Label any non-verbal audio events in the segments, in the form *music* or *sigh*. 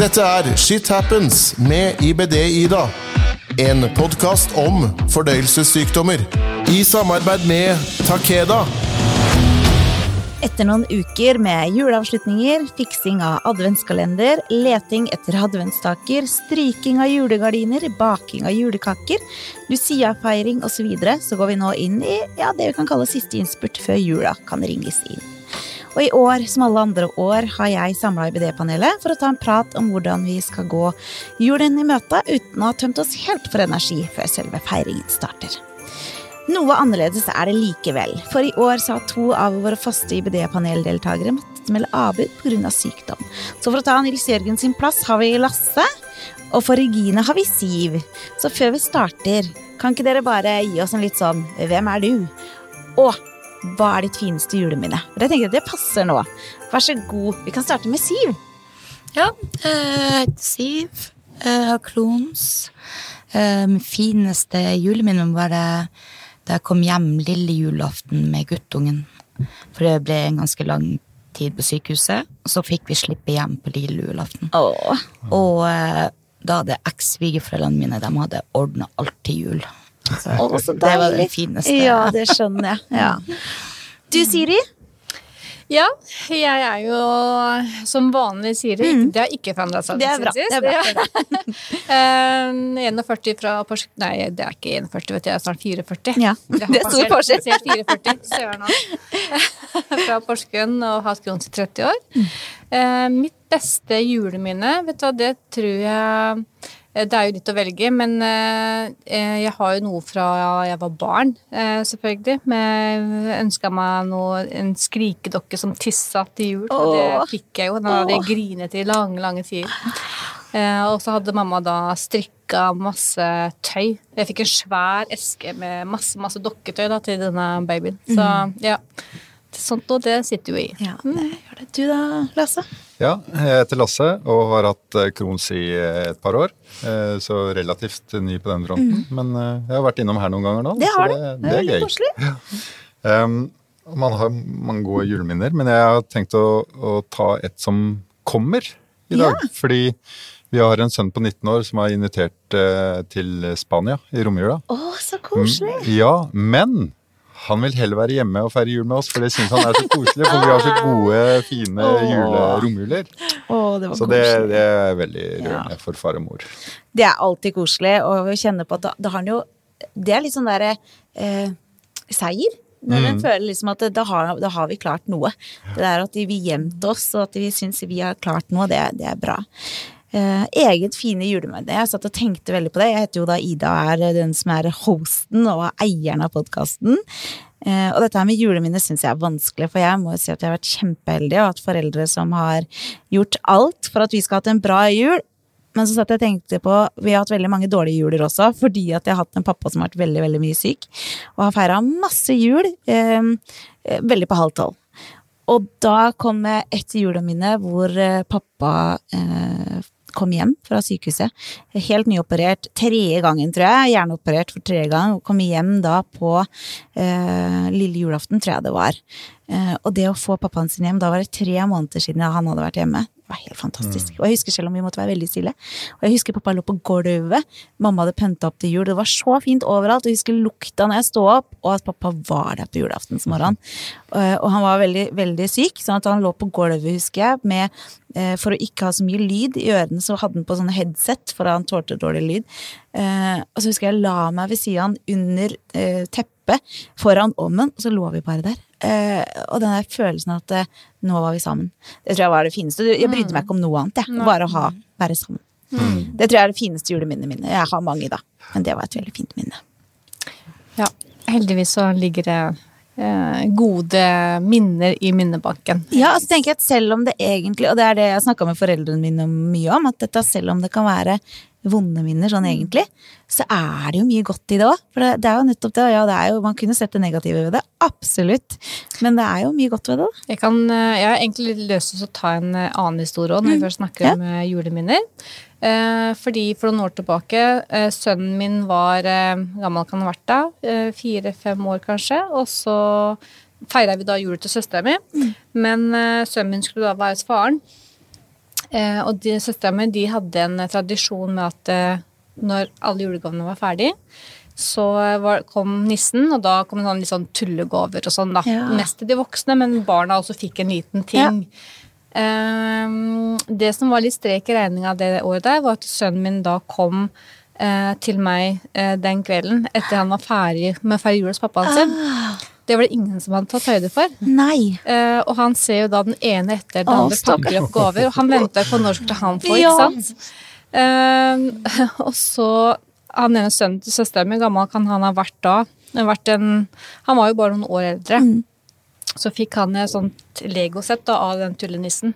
Dette er Shit Happens med IBD-Ida. En podkast om fordøyelsessykdommer. I samarbeid med Takeda. Etter noen uker med juleavslutninger, fiksing av adventskalender, leting etter adventstaker, stryking av julegardiner, baking av julekaker, Lucia-feiring osv., så, videre, så går vi nå inn i ja, det vi kan kalle siste innspurt før jula kan ringes inn. Og i år, som alle andre år, har jeg samla IBD-panelet for å ta en prat om hvordan vi skal gå julen i møte uten å ha tømt oss helt for energi før selve feiringen starter. Noe annerledes er det likevel, for i år sa to av våre faste IBD-paneldeltakere måttet melde avbud pga. sykdom. Så for å ta Nils Jørgen sin plass har vi Lasse, og for Regine har vi Siv. Så før vi starter, kan ikke dere bare gi oss en litt sånn Hvem er du? Og hva er ditt fineste juleminne? Jeg tenker jeg det passer nå. Vær så god, vi kan starte med Siv. Ja, jeg heter Siv. Jeg har Klons. Mitt fineste juleminne var det da jeg kom hjem lille julaften med guttungen. For det ble en ganske lang tid på sykehuset. Og så fikk vi slippe hjem på lille julaften. Åh. Og da hadde eks-svigerforeldrene mine de hadde ordna alt til jul. Så, det var det fineste. Ja, det skjønner jeg. Ja. Du, Siri? Ja, jeg er jo som vanlig Siri. det. Det har ikke forandra seg Det er bra, det er bra. Ja. Eh, 41 fra Porsgrunn Nei, det er ikke 41, vet du, jeg er snart 44. Ja, det er stor forskjell. Jeg ser 44, søren òg. *laughs* Fra Porsgrunn og hatt Grons i 30 år. Mm. mitt beste juleminne, vet du hva, det tror jeg det er jo litt å velge, men eh, eh, jeg har jo noe fra jeg var barn, eh, selvfølgelig. Men jeg ønska meg noe, en skrikedokke som tissa til jul, og det fikk jeg jo. Da hadde jeg grinet i lange, lange tider. Eh, og så hadde mamma da strikka masse tøy. Jeg fikk en svær eske med masse, masse dokketøy da, til denne babyen. Så ja. Sånt noe, det sitter jo i. Ja, det gjør det. Du da, Lasse? Ja, jeg heter Lasse og har hatt eh, Crohns i eh, et par år. Eh, Så relativt ny på den fronten. Men eh, jeg har vært innom her noen ganger nå. Mm. Det har du. det, Det det er er veldig gøy. koselig. Um, man har mange gode juleminner, men jeg har tenkt å, å ta et som kommer i dag. Fordi vi har en sønn på 19 år som er invitert eh, til Spania i romjula. Å, så koselig. Ja, men han vil heller være hjemme og feire jul med oss, for det syns han er så koselig. For vi har så gode, fine jule, romjuler. Det Så det, det er veldig rørende for far og mor. Det er alltid koselig, og å kjenne på at da, da har han jo Det er litt sånn derre eh, seier. Når en føler liksom at da, har, da har vi klart noe. Det der at vi gjemt oss, og at vi syns vi har klart noe, det, det er bra. Eh, eget fine juleminne. Jeg satt og tenkte veldig på det. Jeg heter jo da Ida og er den som er hosten og eieren av podkasten. Eh, og dette her med juleminner syns jeg er vanskelig, for jeg må si at jeg har vært kjempeheldig og hatt foreldre som har gjort alt for at vi skal ha hatt en bra jul. Men så satt jeg og tenkte på Vi har hatt veldig mange dårlige juler også, fordi at jeg har hatt en pappa som har vært veldig veldig mye syk. Og har feira masse jul eh, eh, veldig på halv tolv. Og da kom jeg et juleminne hvor eh, pappa eh, kom hjem fra sykehuset. Helt nyoperert. Tredje gangen, tror jeg. Hjerneoperert for tredje gang. Kom hjem da på eh, lille julaften, tror jeg det var. Eh, og det å få pappaen sin hjem, da var det tre måneder siden han hadde vært hjemme. Det var helt fantastisk. Og jeg husker selv om vi måtte være veldig stille. Og jeg husker pappa lå på gulvet. Mamma hadde pynta opp til jul. Det var så fint overalt. Og jeg husker lukta når jeg sto opp, og at pappa var der på julaftensmorgenen. Og han var veldig, veldig syk, sånn at han lå på gulvet, husker jeg, med eh, For å ikke ha så mye lyd i ørene, så hadde han på sånne headset, for han tålte dårlig lyd. Eh, og så husker jeg jeg la meg ved sida av han under eh, teppet foran ovnen, og så lå vi bare der. Eh, og den der følelsen at eh, nå var vi sammen. Det tror jeg var det fineste. Jeg brydde meg ikke om noe annet, jeg. Bare å ha, være sammen. Det tror jeg er det fineste juleminnet mine. Jeg har mange, da. Men det var et veldig fint minne. Ja, heldigvis så ligger det eh, gode minner i minnebanken. Ja, altså tenker jeg at selv om det egentlig, og det er det jeg snakka med foreldrene mine mye om, at dette selv om det kan være vonde minner sånn egentlig, så er det jo mye godt i det òg. For det, det er jo nettopp det. Ja, det er jo, man kunne sett det negative ved det, absolutt. Men det er jo mye godt ved det. da. Jeg, kan, eh, jeg har egentlig lyst til å ta en eh, annen historie òg, når vi først snakker Ja. om eh, juleminner. Eh, fordi for noen år tilbake, eh, sønnen min var eh, gammel kan ha vært da, eh, fire-fem år kanskje, og så feira vi da jul til søstera mi. Men eh, sønnen min skulle da være hos faren. Eh, og søstera mi de hadde en eh, tradisjon med at eh, når alle julegavene var ferdig, så var, kom nissen, og da kom det sånn, litt sånn tullegaver og sånn, da. Ja. Mest til de voksne, men barna også fikk en liten ting. Eh, det som var litt strek i regninga det året der, var at sønnen min da kom eh, til meg eh, den kvelden etter han var ferdig med å feire jul hos pappaen sin. Det var det ingen som hadde tatt høyde for. Nei. Eh, og han ser jo da den ene etter den andre pakker opp gaver, og han venter på når skulle han få, Ja. ikke sant? Eh, *laughs* og så han ene sønnen til søsteren min, gammel kan han ha vært da? Vært en, han var jo bare noen år eldre. Så fikk han et sånt legosett da, av den tullenissen.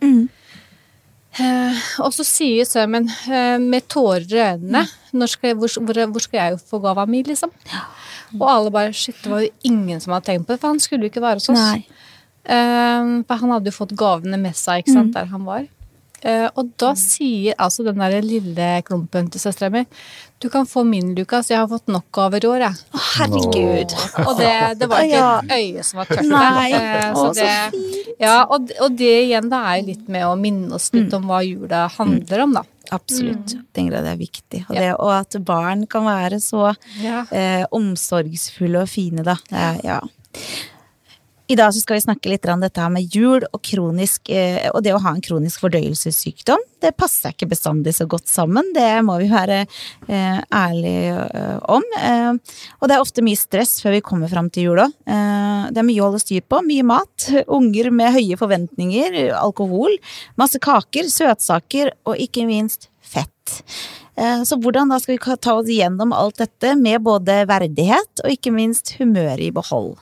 Eh, og så sier Sømmen eh, med tårer i øynene når skal jeg, hvor, hvor, hvor skal jeg få gava mi, liksom? Og alle bare Shit, det var jo ingen som hadde tenkt på det, for han skulle jo ikke være hos oss. Nei. Eh, for han hadde jo fått gavene med seg ikke sant, der han var. Eh, og da sier altså den der lille klumpen til søstera mi Du kan få min, Lukas. Jeg har fått nok over år, jeg. Å, herregud. Og det, det var ikke et øye som var tørt. Nei. Eh, så det, ja, og, og det igjen da er jo litt med å minne oss litt om hva jula handler om, da. Absolutt. Tenker jeg det er viktig. Og, det, og at barn kan være så Ja. eh, omsorgsfulle og fine, da. Det ja. I dag skal vi snakke litt om dette med jul og kronisk eh, Og det å ha en kronisk fordøyelsessykdom. Det passer ikke bestandig så godt sammen, det må vi være eh, ærlige eh, om. Og det er ofte mye stress før vi kommer fram til jula. Eh, det er mye å holde styr på. Mye mat. *laughs* Unger med høye forventninger. Alkohol. Masse kaker, søtsaker og ikke minst fett. Så hvordan da skal vi ta oss gjennom alt dette med både verdighet og ikke minst humør i behold?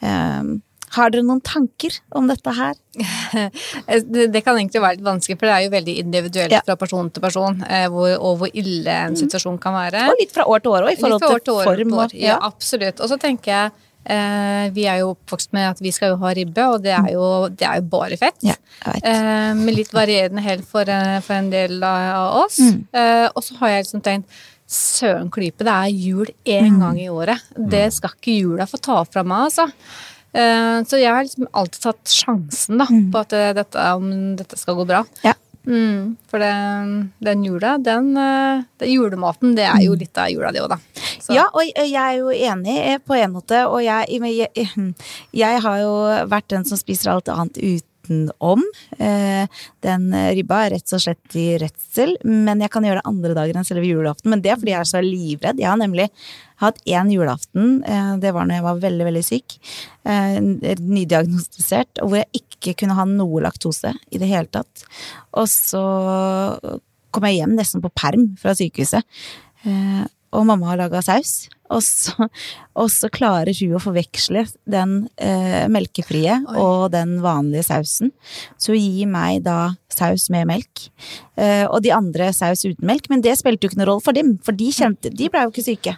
Eh, Har dere noen tanker om dette her? *laughs* Det, kan egentlig være litt vanskelig, for det er jo veldig individuelt Ja. fra person til person, eh, hvor, og hvor ille en situasjon kan være. Og litt fra år til år òg, i forhold til, år til år form. år. Ja, absolutt. Og så tenker jeg eh, Vi er jo oppvokst med at vi skal jo ha ribbe, og det er jo, det er jo bare fett. Ja. Eh, med litt varierende hell for, for en del av oss. Mm. Eh, og så har jeg liksom tenkt Søren klype, det er jul én Mm. gang i året. Det skal ikke jula få ta fra meg, altså. Eh, så jeg har liksom alltid tatt sjansen da, på at eh, dette, om dette skal gå bra. Ja. Mm, for det, den jula, den, eh, den julematen, det er jo litt av jula, det òg, da. Så- Ja, og jeg er jo enig på en måte, og jeg, jeg, jeg har jo vært den som spiser alt annet utenom. om. Den ribba er rett og slett i redsel, men jeg kan gjøre det andre dager enn selve julaften. Men det er fordi jeg er så livredd. Jeg har nemlig hatt én julaften, eh, det var når jeg var veldig, veldig syk, eh, nydiagnostisert, og hvor jeg ikke kunne ha noe laktose i det hele tatt. Og så kom jeg hjem nesten på perm fra sykehuset. Og mamma har laga saus. Og så, og så klarer hun å forveksle den eh, melkefrie og den vanlige sausen. Så hun gir meg da saus med melk. Eh, og de andre saus uten melk. Men det spilte jo ikke noen rolle for dem, for de kjente, de ble jo ikke syke.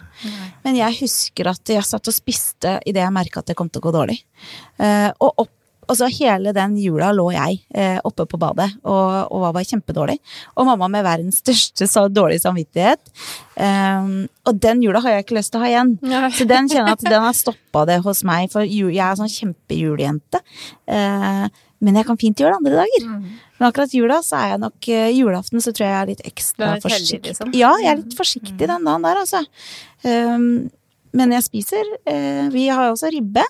Men jeg husker at jeg satt og spiste idet jeg merka at det kom til å gå dårlig. Eh, og opp Altså Hele den jula lå jeg eh, oppe på badet og, og var kjempedårlig. Og mamma med verdens største så dårlig samvittighet. Um, og den jula har jeg ikke lyst til å ha igjen. Nei. Så den kjenner at den har stoppa det hos meg, for jeg er sånn kjempejulejente. Uh, men jeg kan fint gjøre det andre dager. Men akkurat jula så er jeg nok uh, Julaften så tror jeg jeg er litt ekstra er litt heldig, forsiktig. liksom. Ja, jeg er litt forsiktig den dagen der, altså. Um, men jeg spiser Uh, Vi har jo også ribbe.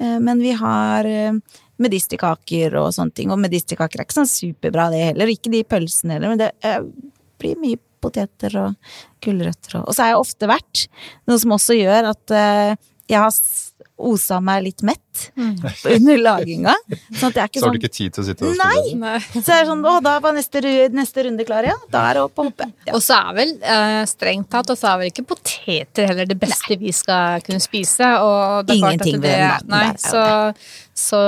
Eh, Men vi har eh, medisterkaker og sånne ting. Og medisterkaker er ikke sånn superbra, det heller. Ikke de pølsene heller, men det eh, blir mye poteter og gulrøtter og Og så har jeg ofte vært, noe som også gjør at jeg har osa meg litt mett under laginga. Sånn at jeg er ikke Så har sånn du ikke tid til å sitte og Nei! spise. Nei. Så er det sånn, å, da var neste, neste runde klar, ja. Da er det opp og hoppe. Ja. Og så er vel eh, strengt tatt, og så er vel ikke poteter heller det beste vi skal kunne spise. Og det er Ingenting det, ved den maten der er så, så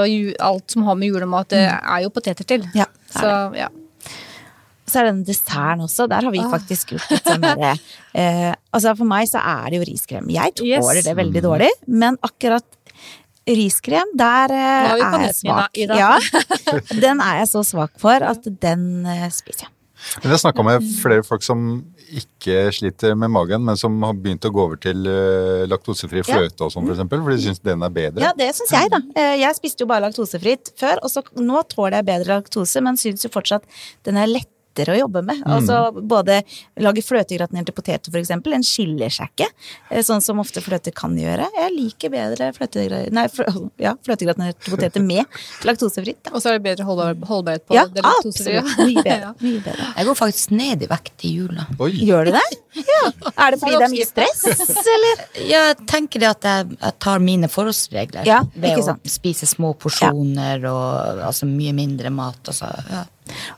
alt som har med julemat, det er jo poteter til. Ja, det er så ja. Så er det denne desserten også. Der har vi faktisk gjort litt sånn derre *laughs* eh, Altså for meg så er det jo riskrem. Jeg tåler Yes. det veldig dårlig, men akkurat riskrem, der eh, er vi på jeg svak. Ida. Ja, *laughs* *laughs* den er jeg så svak for at den eh, spiser jeg. Men jeg snakka med flere folk som ikke sliter med magen, men som har begynt å gå over til eh, laktosefri Ja. fløte og sånn, for eksempel, for de syns den er bedre. Ja, det syns jeg, da. Eh, Jeg spiste jo bare laktosefritt før, og så nå tåler jeg bedre laktose, men syns jo fortsatt den er lettere å jobbe med. Altså både lage fløtegratinerte poteter, for eksempel. En skiller seg ikke, eh, sånn som ofte fløte kan gjøre. Jeg liker bedre fløtegra- nei, flø- ja, fløtegratinerte poteter med laktosefritt. Og så er det bedre holdbar, holdbarhet på Ja, det laktosefrie. absolutt. Mye bedre. *laughs* Mye bedre. Jeg går faktisk ned i vekt i jula. Oi! Gjør du det? Ja. Er det fordi det er mye stress, *laughs* eller? Jeg tenker det at jeg, jeg tar mine forholdsregler. Ja, ved å spise små porsjoner og altså mye mindre mat. Altså, ja,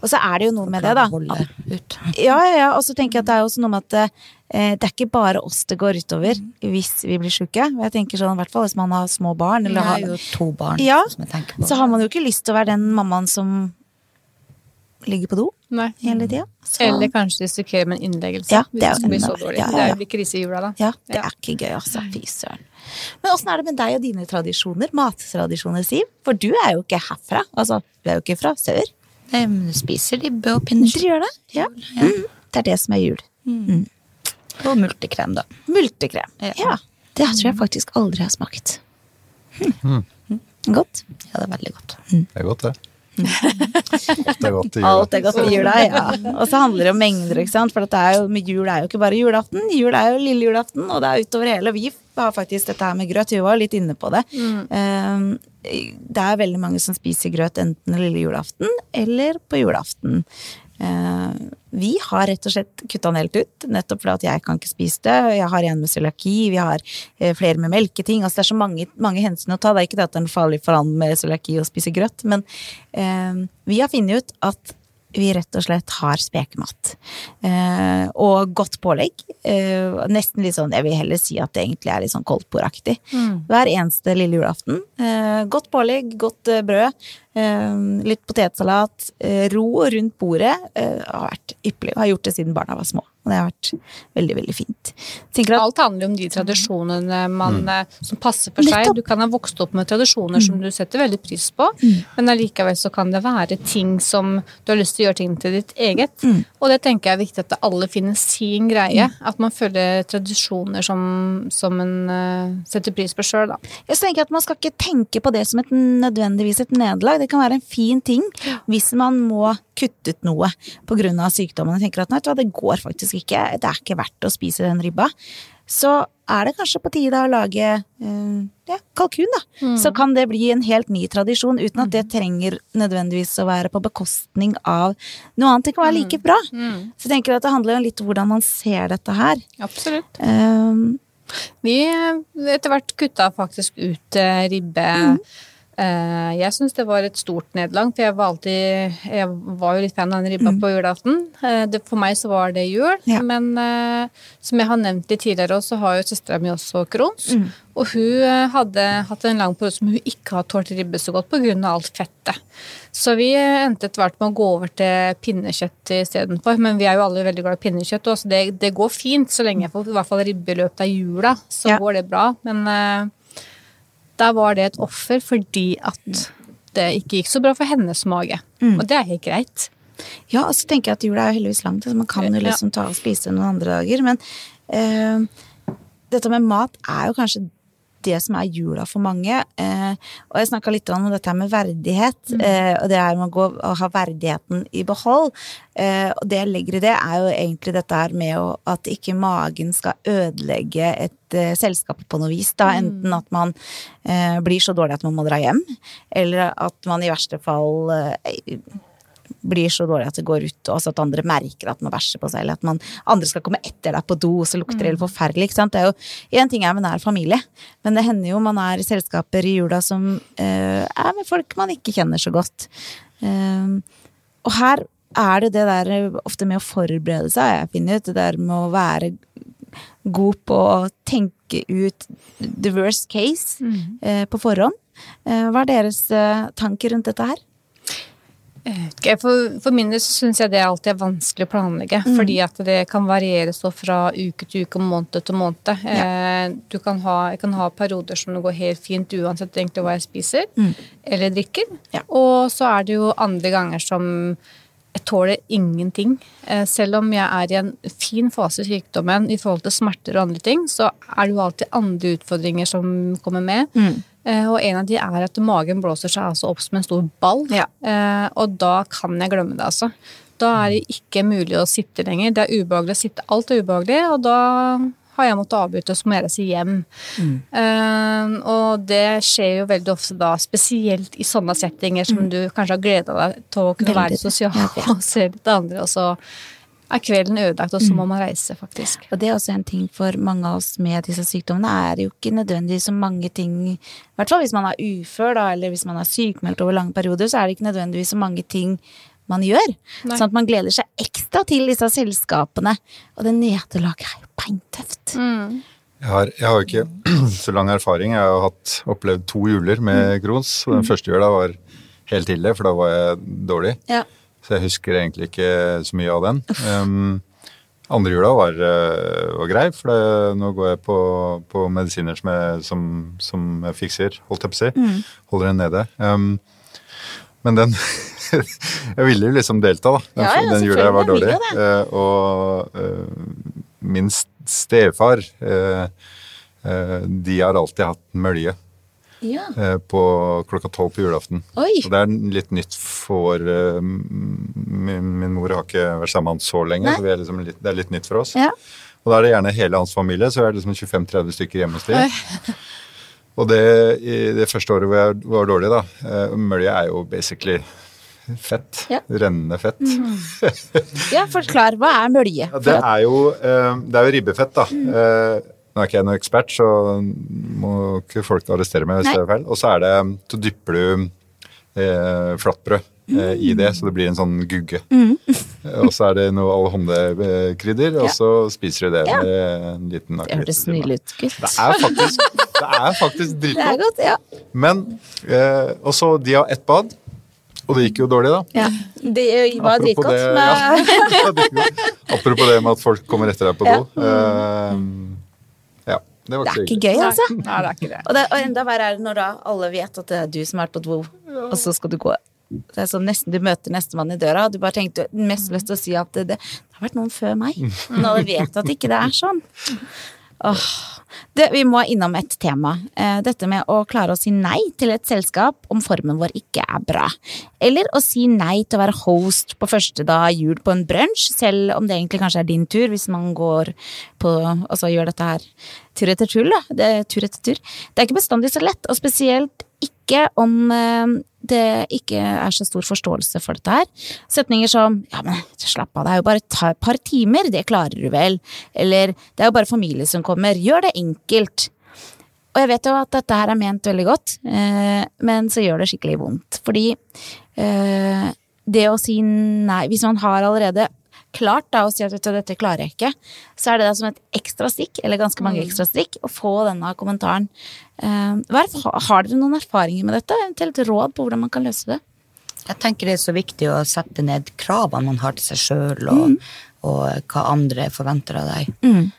Og så er det jo noe med det, da. *laughs* Ja, ja, ja. Og så tenker jeg at det er også noe med at eh, det er ikke bare oss det går utover hvis vi blir sjuke. Jeg tenker sånn, i hvert fall hvis man har små barn. Eller Jeg har jo to barn Ja, så har man jo ikke lyst til å være den mammaen som ligger på do Nei. hele tida. Så- Eller kanskje risikere med en innleggelse. Ja, hvis det er jo blir så dårlig. ja, ja, Det er ja. jo blir krise i jula, da. Ja, det Ja. er ikke gøy, altså. Fy søren. Men åssen er det med deg og dine tradisjoner? Mattradisjoner, Siv? For du er jo ikke herfra. Altså, du er jo ikke fra sør. Nei, spiser ribbe og Dere pinnekjøtt gjør det? Ja. Mm. Det er det som er jul. og multekrem, da. Multekrem. Ja. Ja. Det tror jeg faktisk aldri har smakt. Mm. Godt. Ja, det er veldig godt. Det er godt, det. *laughs* Alt er godt i jula. Alt er godt i jula, ja. Og så handler det om mengder, ikke sant. For det er jo, jul er jo ikke bare julaften. Jul er jo lille julaften, og det er utover hele. Vi har faktisk dette her med grøt. Vi var litt inne på det. Um, det er veldig mange som spiser grøt enten lille julaften eller på julaften. Vi har rett og slett kutta den helt ut, nettopp fordi at jeg kan ikke spise det. Jeg har en med cøliaki, vi har eh, flere med melketing. Altså det er så mange, mange hensyn å ta. Det er ikke det at det er farlig for han med cøliaki å spise grøt, men eh, vi har funnet ut at vi rett og slett har spekemat. Eh, og godt pålegg. Eh, nesten litt sånn, jeg vil heller si at det egentlig er litt sånn koldtbordaktig. Hver eneste lille julaften. Eh, godt pålegg, godt eh, brød. Eh, litt potetsalat. Eh, ro rundt bordet. Har vært ypperlig. Har gjort det siden barna var små. Og det har vært veldig, veldig fint. At Alt handler om de tradisjonene man, mm. som passer for seg. Du kan ha vokst opp med tradisjoner som du setter veldig pris på, men allikevel så kan det være ting som du har lyst til å gjøre ting til ditt eget. Og det tenker jeg er viktig at alle finner sin greie. At man følger tradisjoner som, som en uh, setter pris på sjøl, da. Jeg tenker at Man skal ikke tenke på det som et nødvendigvis et nederlag. Det kan være en fin ting hvis man må kutte ut noe pga. sykdommen. Jeg tenker at nei, det går faktisk ikke. Det er ikke verdt å spise den ribba. Så er det kanskje på tide å lage eh, ja, kalkun, da. Så kan det bli en helt ny tradisjon, uten at det trenger nødvendigvis å være på bekostning av noe annet. Det kan være like bra. Så jeg tenker at det handler jo litt om hvordan man ser dette her. Absolutt. Um, Vi eh, etter hvert kutta faktisk ut eh, ribbe. Eh, jeg syns det var et stort nederlag, for jeg var alltid Jeg var jo litt fan av den ribba på julaften. Eh, det, for meg så var det jul. Ja. Men eh, som jeg har nevnt litt tidligere, også, så har jo søstera mi også Crohns. Og hun eh, hadde hatt en lang periode som hun ikke har tålt ribbe så godt pga. alt fettet. Så vi eh, endte etter hvert med å gå over til pinnekjøtt istedenfor. Men vi er jo alle veldig glad i pinnekjøtt, og så det, det går fint så lenge jeg får i hvert fall ribbe i løpet av jula. Så Ja. går det bra. Men der var det et offer fordi at det ikke gikk så bra for hennes mage. Og det er helt greit. Ja, og så tenker jeg at jula er jo heldigvis langt, så man kan jo liksom ta og spise noen andre dager. Men eh, dette med mat er jo kanskje det som er jula for mange. Eh, og jeg snakka litt om dette med verdighet, eh, og det er med å ha verdigheten i behold. Eh, og det jeg legger i det, er jo egentlig dette her med å, at ikke magen skal ødelegge et eh, selskap på noe vis. Da. Enten at man eh, blir så dårlig at man må dra hjem, eller at man i verste fall eh, blir så dårlig at det går ut, og at andre merker at man bæsjer på seg, eller at man, andre skal komme etter deg på do, og så lukter det helt forferdelig. ikke sant? Det er jo Én ting er med nær familie, men det hender jo man er i selskaper i jula som eh, er med folk man ikke kjenner så godt. Eh, og her er det det der ofte med å forberede seg, har jeg funnet ut. Det der med å være god på å tenke ut the worst case eh, på forhånd. Eh, hva er deres eh, tanker rundt dette her? For, for min del så syns jeg det alltid er vanskelig å planlegge. Fordi at det kan variere så fra uke til uke måned til måned. Eh, du kan ha, jeg kan ha perioder som det går helt fint uansett egentlig hva jeg spiser eller drikker. Ja. Og så er det jo andre ganger som jeg tåler ingenting. Eh, selv om jeg er i en fin fase i sykdommen i forhold til smerter og andre ting, så er det jo alltid andre utfordringer som kommer med. Mm. og en av de er at magen blåser seg altså opp som en stor ball. Ja. Eh, og da kan jeg glemme det, altså. Da er det ikke mulig å sitte lenger. Det er ubehagelig å sitte. Alt er ubehagelig, og da har jeg måttet avbryte, og så må jeg reise hjem. Eh, og det skjer jo veldig ofte da, spesielt i sånne settinger som du kanskje har gleda deg til å kunne Veldig. være sosial Ja, ja. *laughs* og se litt andre, og så er kvelden ødelagt, og så må man reise, faktisk. Og det er også en ting for mange av oss med disse sykdommene, er jo ikke nødvendigvis så mange ting I hvert fall hvis man er ufør, da, eller hvis man er sykmeldt over lange perioder, så er det ikke nødvendigvis så mange ting man gjør. Nei. Sånn at man gleder seg ekstra til disse selskapene. Og det nederlaget er jo Mm. Jeg har, jeg har ikke *clears throat* så lang erfaring. Jeg har hatt, opplevd to juler med Crohns. og Den første jula var helt ille, for da var jeg dårlig. Ja. Så jeg husker egentlig ikke så mye av den. Um, andre jula var, eh, var grei, for det, nå går jeg på, på medisiner som jeg, som, som jeg fikser, holdt jeg på å si. Holder den nede. Um, men den *laughs* Jeg ville jo liksom delta, da. Den, Ja, ja, den jula jeg var dårlig. Eh, og eh, min stefar eh, eh, De har alltid hatt mølje ja. eh, på klokka tolv på julaften. Oi. Så det er litt nytt for min, min mor har ikke vært sammen med han så lenge, Nei. så er liksom litt, det er litt nytt for oss. Ja. Og da er det gjerne hele hans familie, så er det liksom 25-30 stykker hjemme hos dem. Og det, i det første året hvor jeg var dårlig, da Mølje er jo basically fett. Ja. Rennende fett. ja, forklar. Hva er mølje? Det er jo, eh, det er jo ribbefett, da. Mm. nå er ikke jeg noen ekspert, så må ikke folk arrestere meg hvis Nei. det er feil. Og så er det Så dypper du eh, flatbrød eh, i det, så det blir en sånn gugge. Mm. Og så er det noe alhonde-krydder, og så spiser du det Ja. med en liten Det hørtes akevitt. nydelig ut, gutt. Det er faktisk, det er faktisk *laughs* dritgodt. Men eh, Og så de har ett bad, og det gikk jo dårlig, da. ja. Det var dritgodt. det, men- ja. *laughs* Apropos det med at folk kommer etter deg på do. Eh, ja, det var Det er ikke gøy, altså. Nei, det er ikke det. Og, det, og enda verre er det når da alle vet at det er du som har vært på do, og så skal du gå. Det er sånn nesten du møter nestemann i døra, og du bare tenkte mest lyst til å si at det, det, det har vært noen før meg. *laughs* Men alle vet at ikke det er sånn. Åh. Det, vi må innom et tema. Eh, dette med å klare å si nei til et selskap om formen vår ikke er bra. Eller å si nei til å være host på første dag jul på en brunsj, selv om det egentlig kanskje er din tur, hvis man går på Altså gjør dette her tur etter tur, da. Det er tur etter tur. Det er ikke bestandig så lett, og spesielt ikke om eh, det ikke er så stor forståelse for dette her. Setninger som 'ja, men slapp av, det er jo bare et par timer, det klarer du vel', eller 'det er jo bare familie som kommer, gjør det enkelt'. Og jeg vet jo at dette her er ment veldig godt, eh, men så gjør det skikkelig vondt. Fordi eh, det å si nei Hvis man har allerede klart da, å si at vet du, dette klarer jeg ikke, så er det da som et ekstra stikk, eller ganske mange ekstra stikk, å få denne kommentaren. Eh, hva er, har dere noen erfaringer med dette? Eventuelt råd på hvordan man kan løse det? Jeg tenker det er så viktig å sette ned kravene man har til seg sjøl, og, Mm. og hva andre forventer av deg. Mm.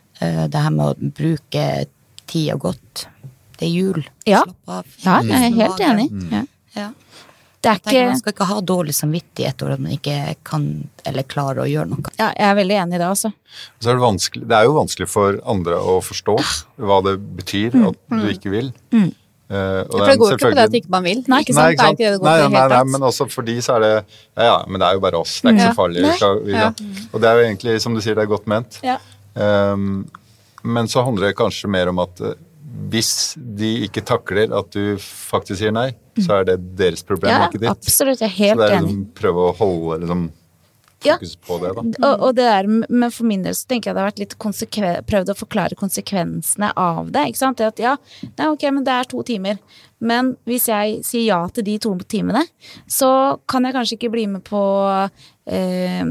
Det her med å bruke tida godt. Det er jul. Ja. Slapp av. Ja, jeg er helt enig. Mm. Ja. Er tenker Man skal ikke ha dårlig samvittighet over at man ikke kan eller klarer å gjøre noe. ja, Jeg er veldig enig i det også. Så er det, det er jo vanskelig for andre å forstå hva det betyr Mm. at du ikke vil. Eh, og For det går selvfølgelig... ikke på det at ikke man vil. Nei, ikke sant? Nei, Det er ikke det det går nei, på nei, nei, men også for de så er det Ja, ja, men det er jo bare oss. Det er ikke Ja. så farlig. Vi skal, vi, Ja. Og det er jo egentlig, som du sier, det er godt ment. Ja. Um, men så handler det kanskje mer om at eh, hvis de ikke takler at du faktisk sier nei, så er det deres problem, Ja, ikke ditt. absolutt. Jeg er helt Så det er enig. liksom prøve å holde liksom, Ja. fokus på det, da. Og, og det er, men for min del så tenker jeg det har vært litt prøvd å forklare konsekvensene av det. ikke sant? Det at ja, nei, ok, men det er to timer. Men hvis jeg sier ja til de to timene, så kan jeg kanskje ikke bli med på eh,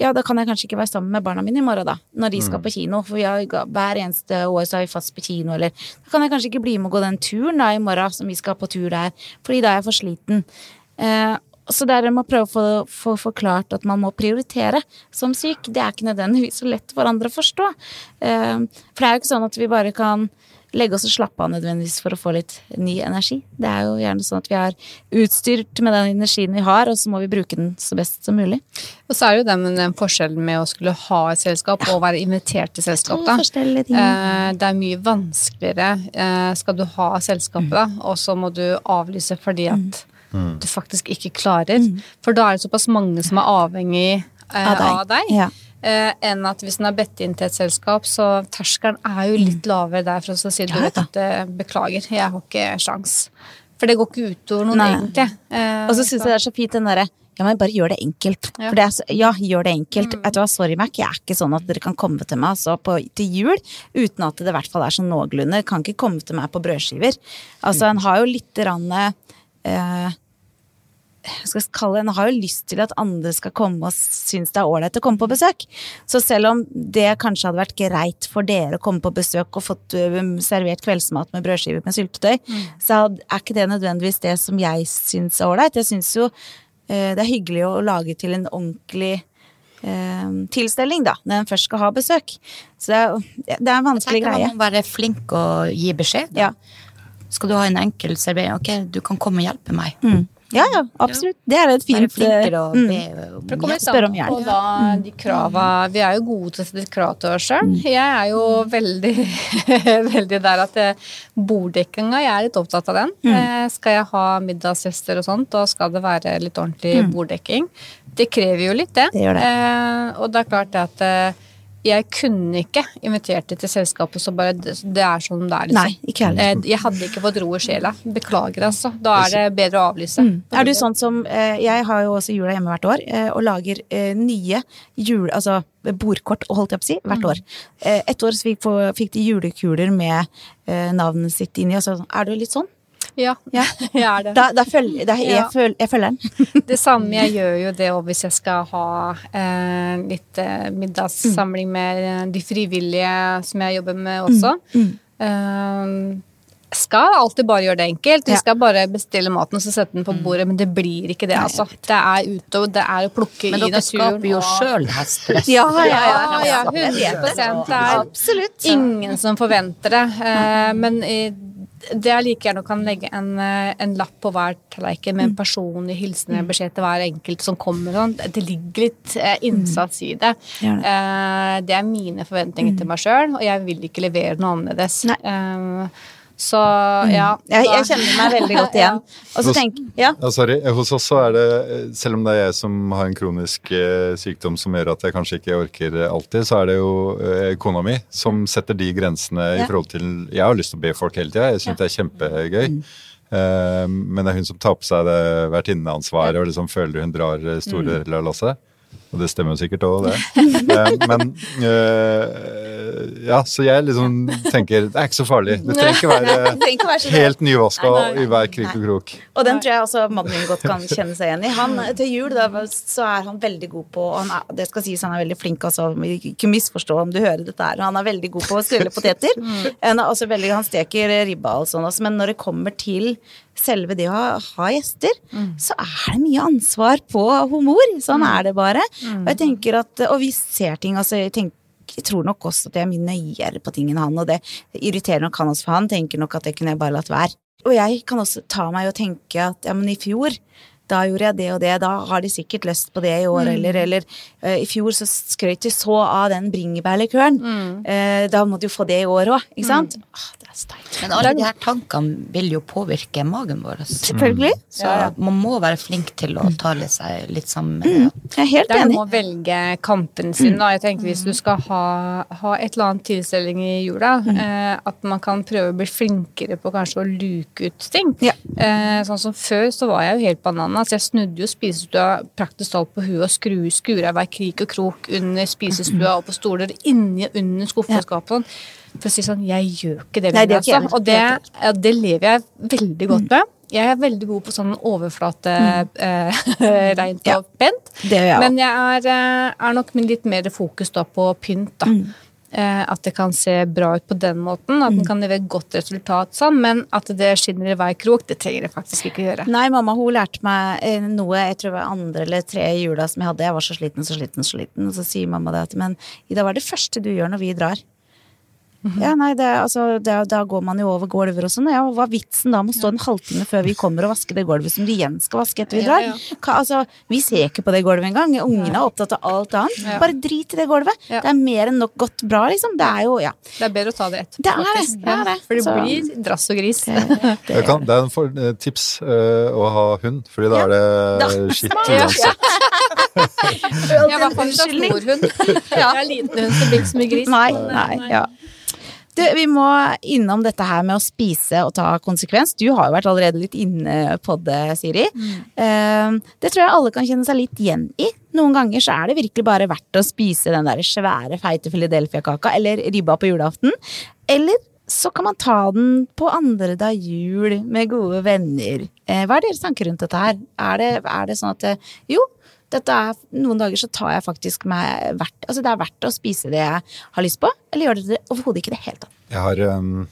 ja, da kan jeg kanskje ikke være sammen med barna mine i morgen, da. Når de skal på kino. For har, hver eneste år så er vi fast på kino, eller Da kan jeg kanskje ikke bli med og gå den turen da i morgen, som vi skal på tur der. Fordi da er jeg for sliten. Eh, så det er med å prøve å få, få forklart at man må prioritere som syk. Det er ikke nødvendigvis så lett for andre å forstå. Eh, for det er jo ikke sånn at vi bare kan legge oss og slappe av nødvendigvis for å få litt ny energi. Det er jo gjerne sånn at vi er utstyrt med den energien vi har, og så må vi bruke den så best som mulig. Og så er det jo den, den forskjellen med å skulle ha et selskap og være invitert til selskap, da. Eh, det er mye vanskeligere eh, skal du ha selskapet, da, og så må du avlyse fordi at du faktisk ikke klarer. For da er det såpass mange som er avhengig eh, Av deg. av deg. Ja. Eh, enn at hvis den er bedt inn til et selskap, så terskelen er jo litt lavere der for å si du vet at beklager, jeg har ikke sjans. For det går ikke utover noen Nei. egentlig. Eh, Og så syns jeg det er så fint den derre ja, men bare gjør det enkelt. Ja. For det er så, ja, gjør det enkelt. Vet du hva, sorry Mac, jeg er ikke sånn at dere kan komme til meg altså, på, til jul uten at det i hvert fall er sånn noenlunde. Kan ikke komme til meg på brødskiver. Altså, en har jo litt grann eh, skal kalle En har jo lyst til at andre skal komme og synes det er ålreit å komme på besøk. Så selv om det kanskje hadde vært greit for dere å komme på besøk og fått servert kveldsmat med brødskiver med syltetøy, så er ikke det nødvendigvis det som jeg syns er ålreit. Jeg syns jo eh, det er hyggelig å lage til en ordentlig eh, tilstelning, da, når en først skal ha besøk. Så det er, det er en vanskelig greie. man må være flink og gi beskjed. Ja. Skal du ha en enkel servering, ok, du kan komme og hjelpe meg. Mm. Ja, ja, absolutt. Det er et Være fint flinkere og mm. be For om det kommer hjelp. litt om hjelp. Og da de krava Vi er jo gode til å sette krav til oss sjøl. Jeg er jo veldig, *laughs* veldig der at eh, borddekkinga, jeg er litt opptatt av den. Eh, skal jeg ha middagsgjester og sånt, da skal det være litt ordentlig borddekking. Det krever jo litt, det. Det gjør det. Eh, og det er klart det at eh, jeg kunne ikke invitert dem til selskapet så bare Det er sånn det er, liksom. Nei, ikke heller. Eh, Jeg hadde ikke fått ro i sjela. Beklager, altså. Da er det bedre å avlyse. Er du sånn som eh, Jeg har jo også jula hjemme hvert år, eh, og lager nye jul... Altså bordkort, holdt jeg på å si, hvert år. Eh, et år fikk, de julekuler med navnet sitt inni, og så er du litt sånn? Ja, Ja. *laughs* jeg er det. Da, da følger, da, jeg, Ja. føl, jeg følger den. *laughs* Det samme jeg gjør jo det hvis jeg skal ha eh, litt eh, middagssamling med eh, de frivillige som jeg jobber med også. Eh, skal alltid bare gjøre det enkelt. Vi Ja. skal bare bestille maten og så sette den på bordet, men det blir ikke det, altså. Det er utover, det er å plukke Men i dere skaper jo sjøl stress. *laughs* Ja, ja, Ja, ja, 100 Det er Absolutt. ingen som forventer det. Eh, men i, det er like gjerne kan legge en, eh, en lapp på hver tallerken med en personlig hilsen eller beskjed til hver enkelt som kommer. Sånn. Det ligger litt eh, innsats i det. Eh, det er mine forventninger til meg sjøl, og jeg vil ikke levere noe annerledes. Nei. Så ja. Jeg, jeg kjenner meg veldig godt *laughs* igjen. Og så Hos- tenk, ja. Ja, sorry. Hos oss så er det, selv om det er jeg som har en kronisk eh, sykdom som gjør at jeg kanskje ikke orker alltid, så er det jo eh, kona mi som setter de grensene Ja. i forhold til Jeg har lyst til å be folk hele tida, jeg syns det er kjempegøy. Mm. Eh, men det er hun som tar på seg det vertinneansvaret og liksom føler hun drar store Mm. deler av lasset. Og det stemmer jo sikkert òg, det. Eh, men eh, ja, så jeg liksom tenker det er ikke så farlig. Det trenger ikke være *laughs* trenger være helt nyvaska i hver krik og krok. Og den tror jeg også mannen min godt kan kjenne seg igjen i. Han, til jul da, så er han veldig god på og han er, Det skal sies han er veldig flink, altså, ikke misforstå om du hører dette her. Han er veldig god på å skrelle poteter. *laughs* Han, veldig, han steker ribba og sånn også, men når det kommer til selve det å ha, gjester, så er det mye ansvar på humor. Sånn er det bare. Og jeg tenker at, og vi ser ting, altså jeg tenker jeg tror nok også at jeg er mye nøyere på ting enn han, og det irriterer nok han også, for han tenker nok at det kunne jeg bare latt være. Og jeg kan også ta meg og tenke at ja, men i fjor, da gjorde jeg det og det, da har de sikkert lyst på det i år, eller, eller uh, i fjor så skrøt de så av den bringebærlikøren, Eh, da må du jo få det i år òg, ikke sant? Ah, det er sterkt. Men alle de her tankene vil jo påvirke magen vår. Selvfølgelig. Så man må være flink til å tale seg litt sammen med det. Jeg er helt Det er enig. Der må velge kampen sin. Da. Jeg tenker Hvis du skal ha, ha et eller annet tilstelning i jula, eh, at man kan prøve å bli flinkere på kanskje å luke ut ting. Ja. Eh, sånn som Før så var jeg jo helt bananas. Jeg snudde jo spisestua praktisk talt på huet og skru, skura hver krik og krok under spisestua og på stoler, inni og under skuffeskapet. Ja. For å si sånn, jeg gjør ikke det Nei, det Altså. Og det, Det ja, det lever jeg veldig godt med. Jeg er veldig god på sånn overflate, eh, *laughs* rent Ja. og pent. Gjør jeg Men jeg er, eh, er nok litt mer fokus da på pynt, da. Mm. Eh, At det kan se bra ut på den måten, at den Mm. kan levere godt resultat sånn, men at det skinner i hver krok, det trenger det faktisk ikke gjøre. Nei, mamma hun lærte meg eh, noe, jeg tror det var andre eller tre jula som jeg hadde. Jeg var så sliten, så sliten, så sliten. Og så sier mamma det at men Ida, hva er det første du gjør når vi drar? Ja, nei, det, altså, det, da går man jo over gulver og sånn. Ja, hva er vitsen da med å stå en halvtime før vi kommer og vaske det gulvet som de igjen skal vaske etter vi drar? ja. Hva, altså, vi ser ikke på det gulvet engang. Ungene er opptatt av alt annet. Ja. Bare drit i det gulvet. Ja. Det er mer enn nok godt bra, liksom. Det er jo, ja. Det er bedre å ta det etterpå, Det er det, det er det. For det blir drass og gris. Det, *laughs* kan, det er en for, eh, tips eh, å ha hund, fordi da er det skitt *laughs* uansett. jeg var faktisk en stor hund. Jeg er en *laughs* liten hund, som blir ikke så mye gris. Nei, nei, ja. Du, vi må innom dette her med å spise og ta konsekvens. Du har jo vært allerede litt inne på det, Siri. Mm. det tror jeg alle kan kjenne seg litt igjen i. Noen ganger så er det virkelig bare verdt å spise den der svære, feite Philadelphia-kaka eller ribba på julaften. Eller så kan man ta den på andre dag jul med gode venner. Eh, hva er deres tanker rundt dette her? Er det, er det sånn at eh, jo, dette er, noen dager så tar jeg faktisk meg verdt Altså det er verdt å spise det jeg har lyst på, eller gjør det overhodet ikke i det hele tatt? Jeg har, um,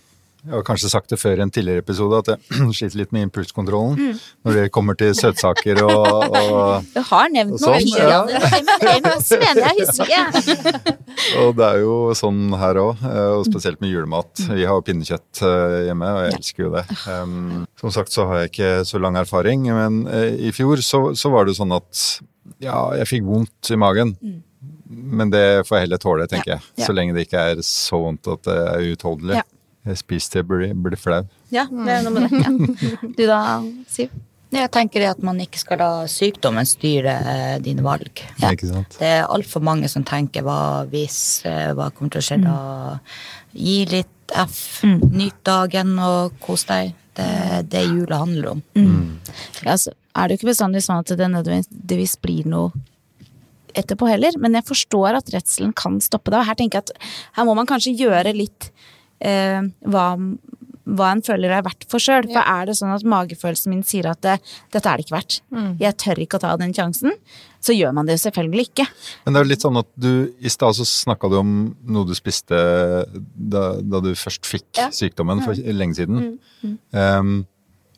jeg har kanskje sagt det før i en tidligere episode, at jeg *clears throat* sliter litt med impulskontrollen Mm. når det kommer til søtsaker og, og *laughs* Du har nevnt noe sånn, ja. Husker. *laughs* Og det er jo sånn her òg, og spesielt med julemat. Vi har pinnekjøtt eh, hjemme, og jeg elsker jo det. Um, som sagt så har jeg ikke så lang erfaring, men eh, i fjor så, så var det sånn at ja, jeg fikk vondt i magen. Men det får jeg heller tåle, tenker Ja, jeg. ja. Så lenge det ikke er så vondt at det er uutholdelig. Ja. Jeg spiser til jeg blir, flau. Ja, det er noe med det. Ja. Du da, Siv? Jeg tenker det at man ikke skal la sykdommen styre eh, dine valg. Ja. Ikke sant? Det er altfor mange som tenker hva hvis, eh, hva kommer til å skje da? Gi litt F, nyt dagen og kos deg. Det er det jula handler om. Ja, så er det jo ikke bestandig sånn at det nødvendigvis blir noe etterpå heller, men jeg forstår at redselen kan stoppe deg. Og her tenker jeg at her må man kanskje gjøre litt eh, hva, hva en føler er verdt for sjøl. For er det sånn at magefølelsen min sier at det, dette er det ikke verdt, jeg tør ikke å ta den sjansen, så gjør man det jo selvfølgelig ikke. Men det er jo litt sånn at du I stad så snakka du om noe du spiste da, da du først fikk Ja. Mm. sykdommen for lenge siden. Um,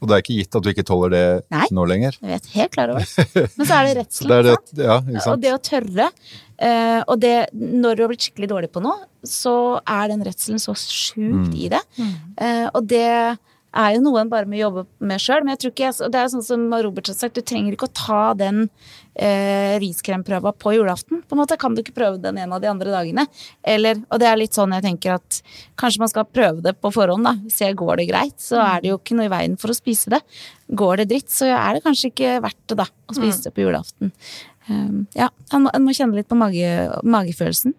og det er ikke gitt at du ikke tåler det Nei. nå lenger. Jeg vet helt klar over. *laughs* Men så er det redsel, redselen. det er det, sant? ja, ikke Og det å tørre. Uh, og det, når du har blitt skikkelig dårlig på noe, så er den redselen så sjukt Mm. i det. Uh, og det er jo noe en bare må jobbe med sjøl. Men jeg tror ikke jeg, det er sånn som Robert har sagt, du trenger ikke å ta den eh, riskremprøva på julaften. På en måte kan du ikke prøve den en av de andre dagene. Eller, og det er litt sånn jeg tenker at kanskje man skal prøve det på forhånd, da. Se går det greit, så er det jo ikke noe i veien for å spise det. Går det dritt, så er det kanskje ikke verdt det, da, å spise det på julaften. Um, ja, en må, må kjenne litt på mage, magefølelsen.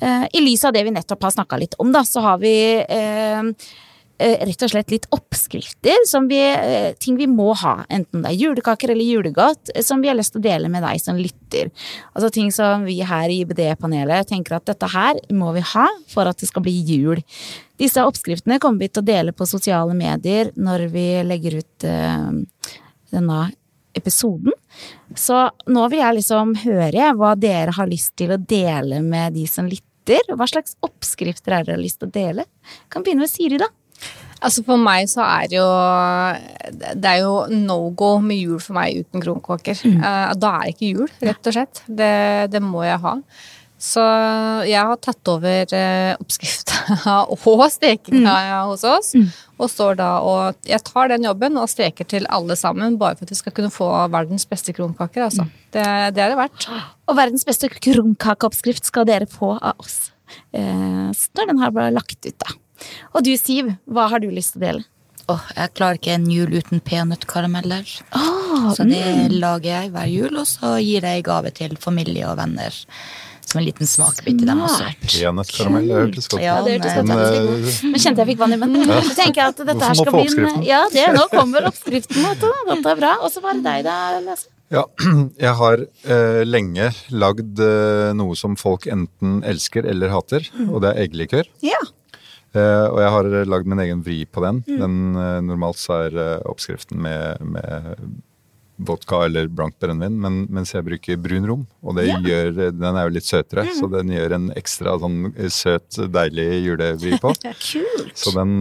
Uh, I lys av det vi nettopp har snakka litt om, da, så har vi eh, rett og slett litt oppskrifter, vi, eh, ting vi må ha, enten det er julekaker eller julegodt, eh, som vi har lyst til å dele med deg som lytter. Altså ting som vi her i IBD-panelet tenker at dette her må vi ha for at det skal bli jul. Disse oppskriftene kommer vi til å dele på sosiale medier når vi legger ut eh, denne episoden. Så nå vil jeg liksom høre hva dere har lyst til å dele med de som lytter. Hva slags oppskrifter er dere har lyst til å dele? Kan begynne med Siri, da. Altså For meg så er jo Det er jo no go med jul for meg uten kronkaker. Mm. da er det ikke jul, rett og slett. Det, det må jeg ha. Så jeg har tatt over uh, oppskrifta *laughs* og stekinga hos oss. Og står da og Jeg tar den jobben og steker til alle sammen, bare for at vi skal kunne få verdens beste kronkaker. Altså. Det, det er det verdt. Og verdens beste kronkakeoppskrift skal dere få av oss eh, når den her blitt lagt ut, da. Og du, Siv, hva har du lyst til å dele? Åh, jeg klarer ikke en jul uten peanøttkarameller. Oh, Så det lager jeg hver jul, og så gir jeg i gave til familie og venner. Som en liten smakebit til dem også. Peanøttkaramell, det hørtes godt ut. Ja, det hørtes men, godt ut. Men, eh, Nå kjente jeg fikk vann i munnen. Så tenker jeg at dette her skal bli en? Ja, det, nå kommer oppskriften. Vet du. Dette er bra. Og så var det deg, da, Lasse. Ja, *clears throat* jeg har eh, lenge lagd eh, noe som folk enten elsker eller hater, og det er eggelikør. Ja. Eh, og jeg har lagd min egen vri på den. den uh, normalt så er uh, oppskriften med, med vodka eller blankt brennevin, men, mens jeg bruker brun rom. Og det gjør, den er jo litt søtere, så den gjør en ekstra sånn søt, deilig julevri på. *laughs* Kult. Så den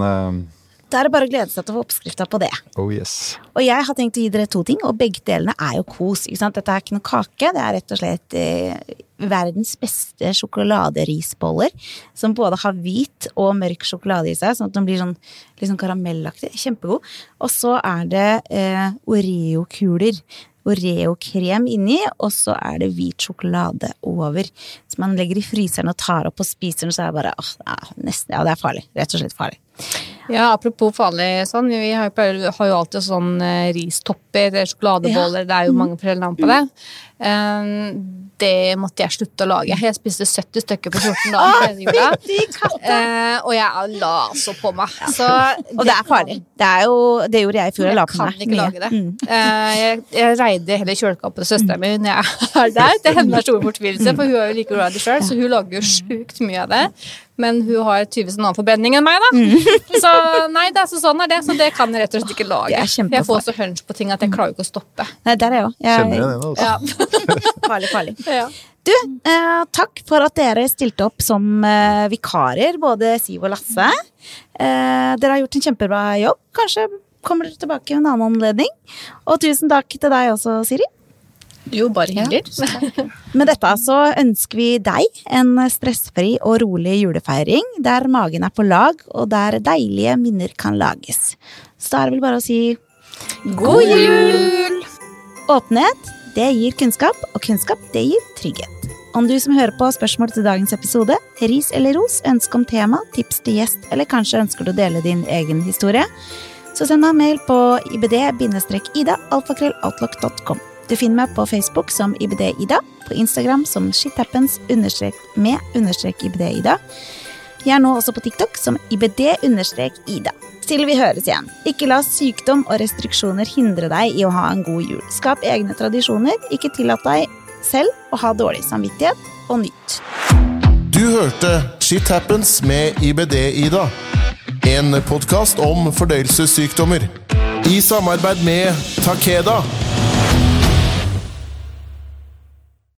Da er det bare å glede seg til å få oppskrifta på det. Oh yes. Og jeg har tenkt å gi dere to ting, og begge delene er jo kos. ikke sant? Dette er ikke noe kake, det er rett og slett eh, verdens beste sjokoladerisboller. Som både har hvit og mørk sjokolade i seg, sånn at den blir sånn, sånn karamellaktig. Kjempegod. Og så er det eh, Oreo-kuler. Oreo-krem inni, og så er det hvit sjokolade over. Som man legger i fryseren og tar opp og spiser den, så er det bare åh, ja, nesten, ja, det er farlig. Rett og slett farlig. Ja, apropos farlig sånn, vi har, jo- har jo alltid sånn eh, ristopper, sjokoladeboller, sjokoladeboller, det er jo mange forskjellige navn på det. Eh, det måtte jeg slutte å lage. Jeg spiste 70 stykker på 14 dager. jula. Eh, og jeg la altså på meg. Så Og det er farlig. Det, er jo, det gjorde jeg i fjor. Jeg la Jeg kan ikke lage det. Mm. Eh, jeg, jeg reide hele kjøleskapet til søstera mi når jeg er der. Det hender stor fortvilelse, for hun er jo like glad i det sjøl, så hun lager jo sjukt mye av det. Men hun har tydeligvis en annen forbrenning enn meg, da. *laughs* Så nei, det er så sånn er det. Så det kan jeg rett og slett ikke lage. Det. Jeg får så hunch på ting at jeg klarer ikke å stoppe. Nei, der er jeg òg. Kjenner jeg det altså. Ja. Farlig, farlig. *laughs* Ja. Du, eh, takk for at dere stilte opp som eh, vikarer, både Siv og Lasse. Eh, dere har gjort en kjempebra jobb. Kanskje kommer dere tilbake ved en annen anledning. Og tusen takk til deg også, Siri. Jo, bare hyggelig. *laughs* Med dette så ønsker vi deg en stressfri og rolig julefeiring, der magen er på lag, og der deilige minner kan lages. Så da er det vel bare å si god jul! Åpenhet, det gir kunnskap, og kunnskap, det gir trygghet. Om du som hører på har spørsmål til dagens episode, ris eller ros, ønske om tema, tips til gjest, eller kanskje ønsker du å dele din egen historie, så send meg en mail på ibd-ida, alfakrølloutlook.com. Du finner meg på Facebook som ibd-ida, på Instagram som shithappens-med-ibd-ida. Jeg er nå også på TikTok som ibd-ida. Til vi høres igjen. Ikke la sykdom og restriksjoner hindre deg i å ha en god jul. Skap egne tradisjoner, ikke tillat deg selv å ha dårlig samvittighet, og nytt. Du hørte Shit Happens med IBD-Ida. En podkast om fordøyelsessykdommer. I samarbeid med Takeda.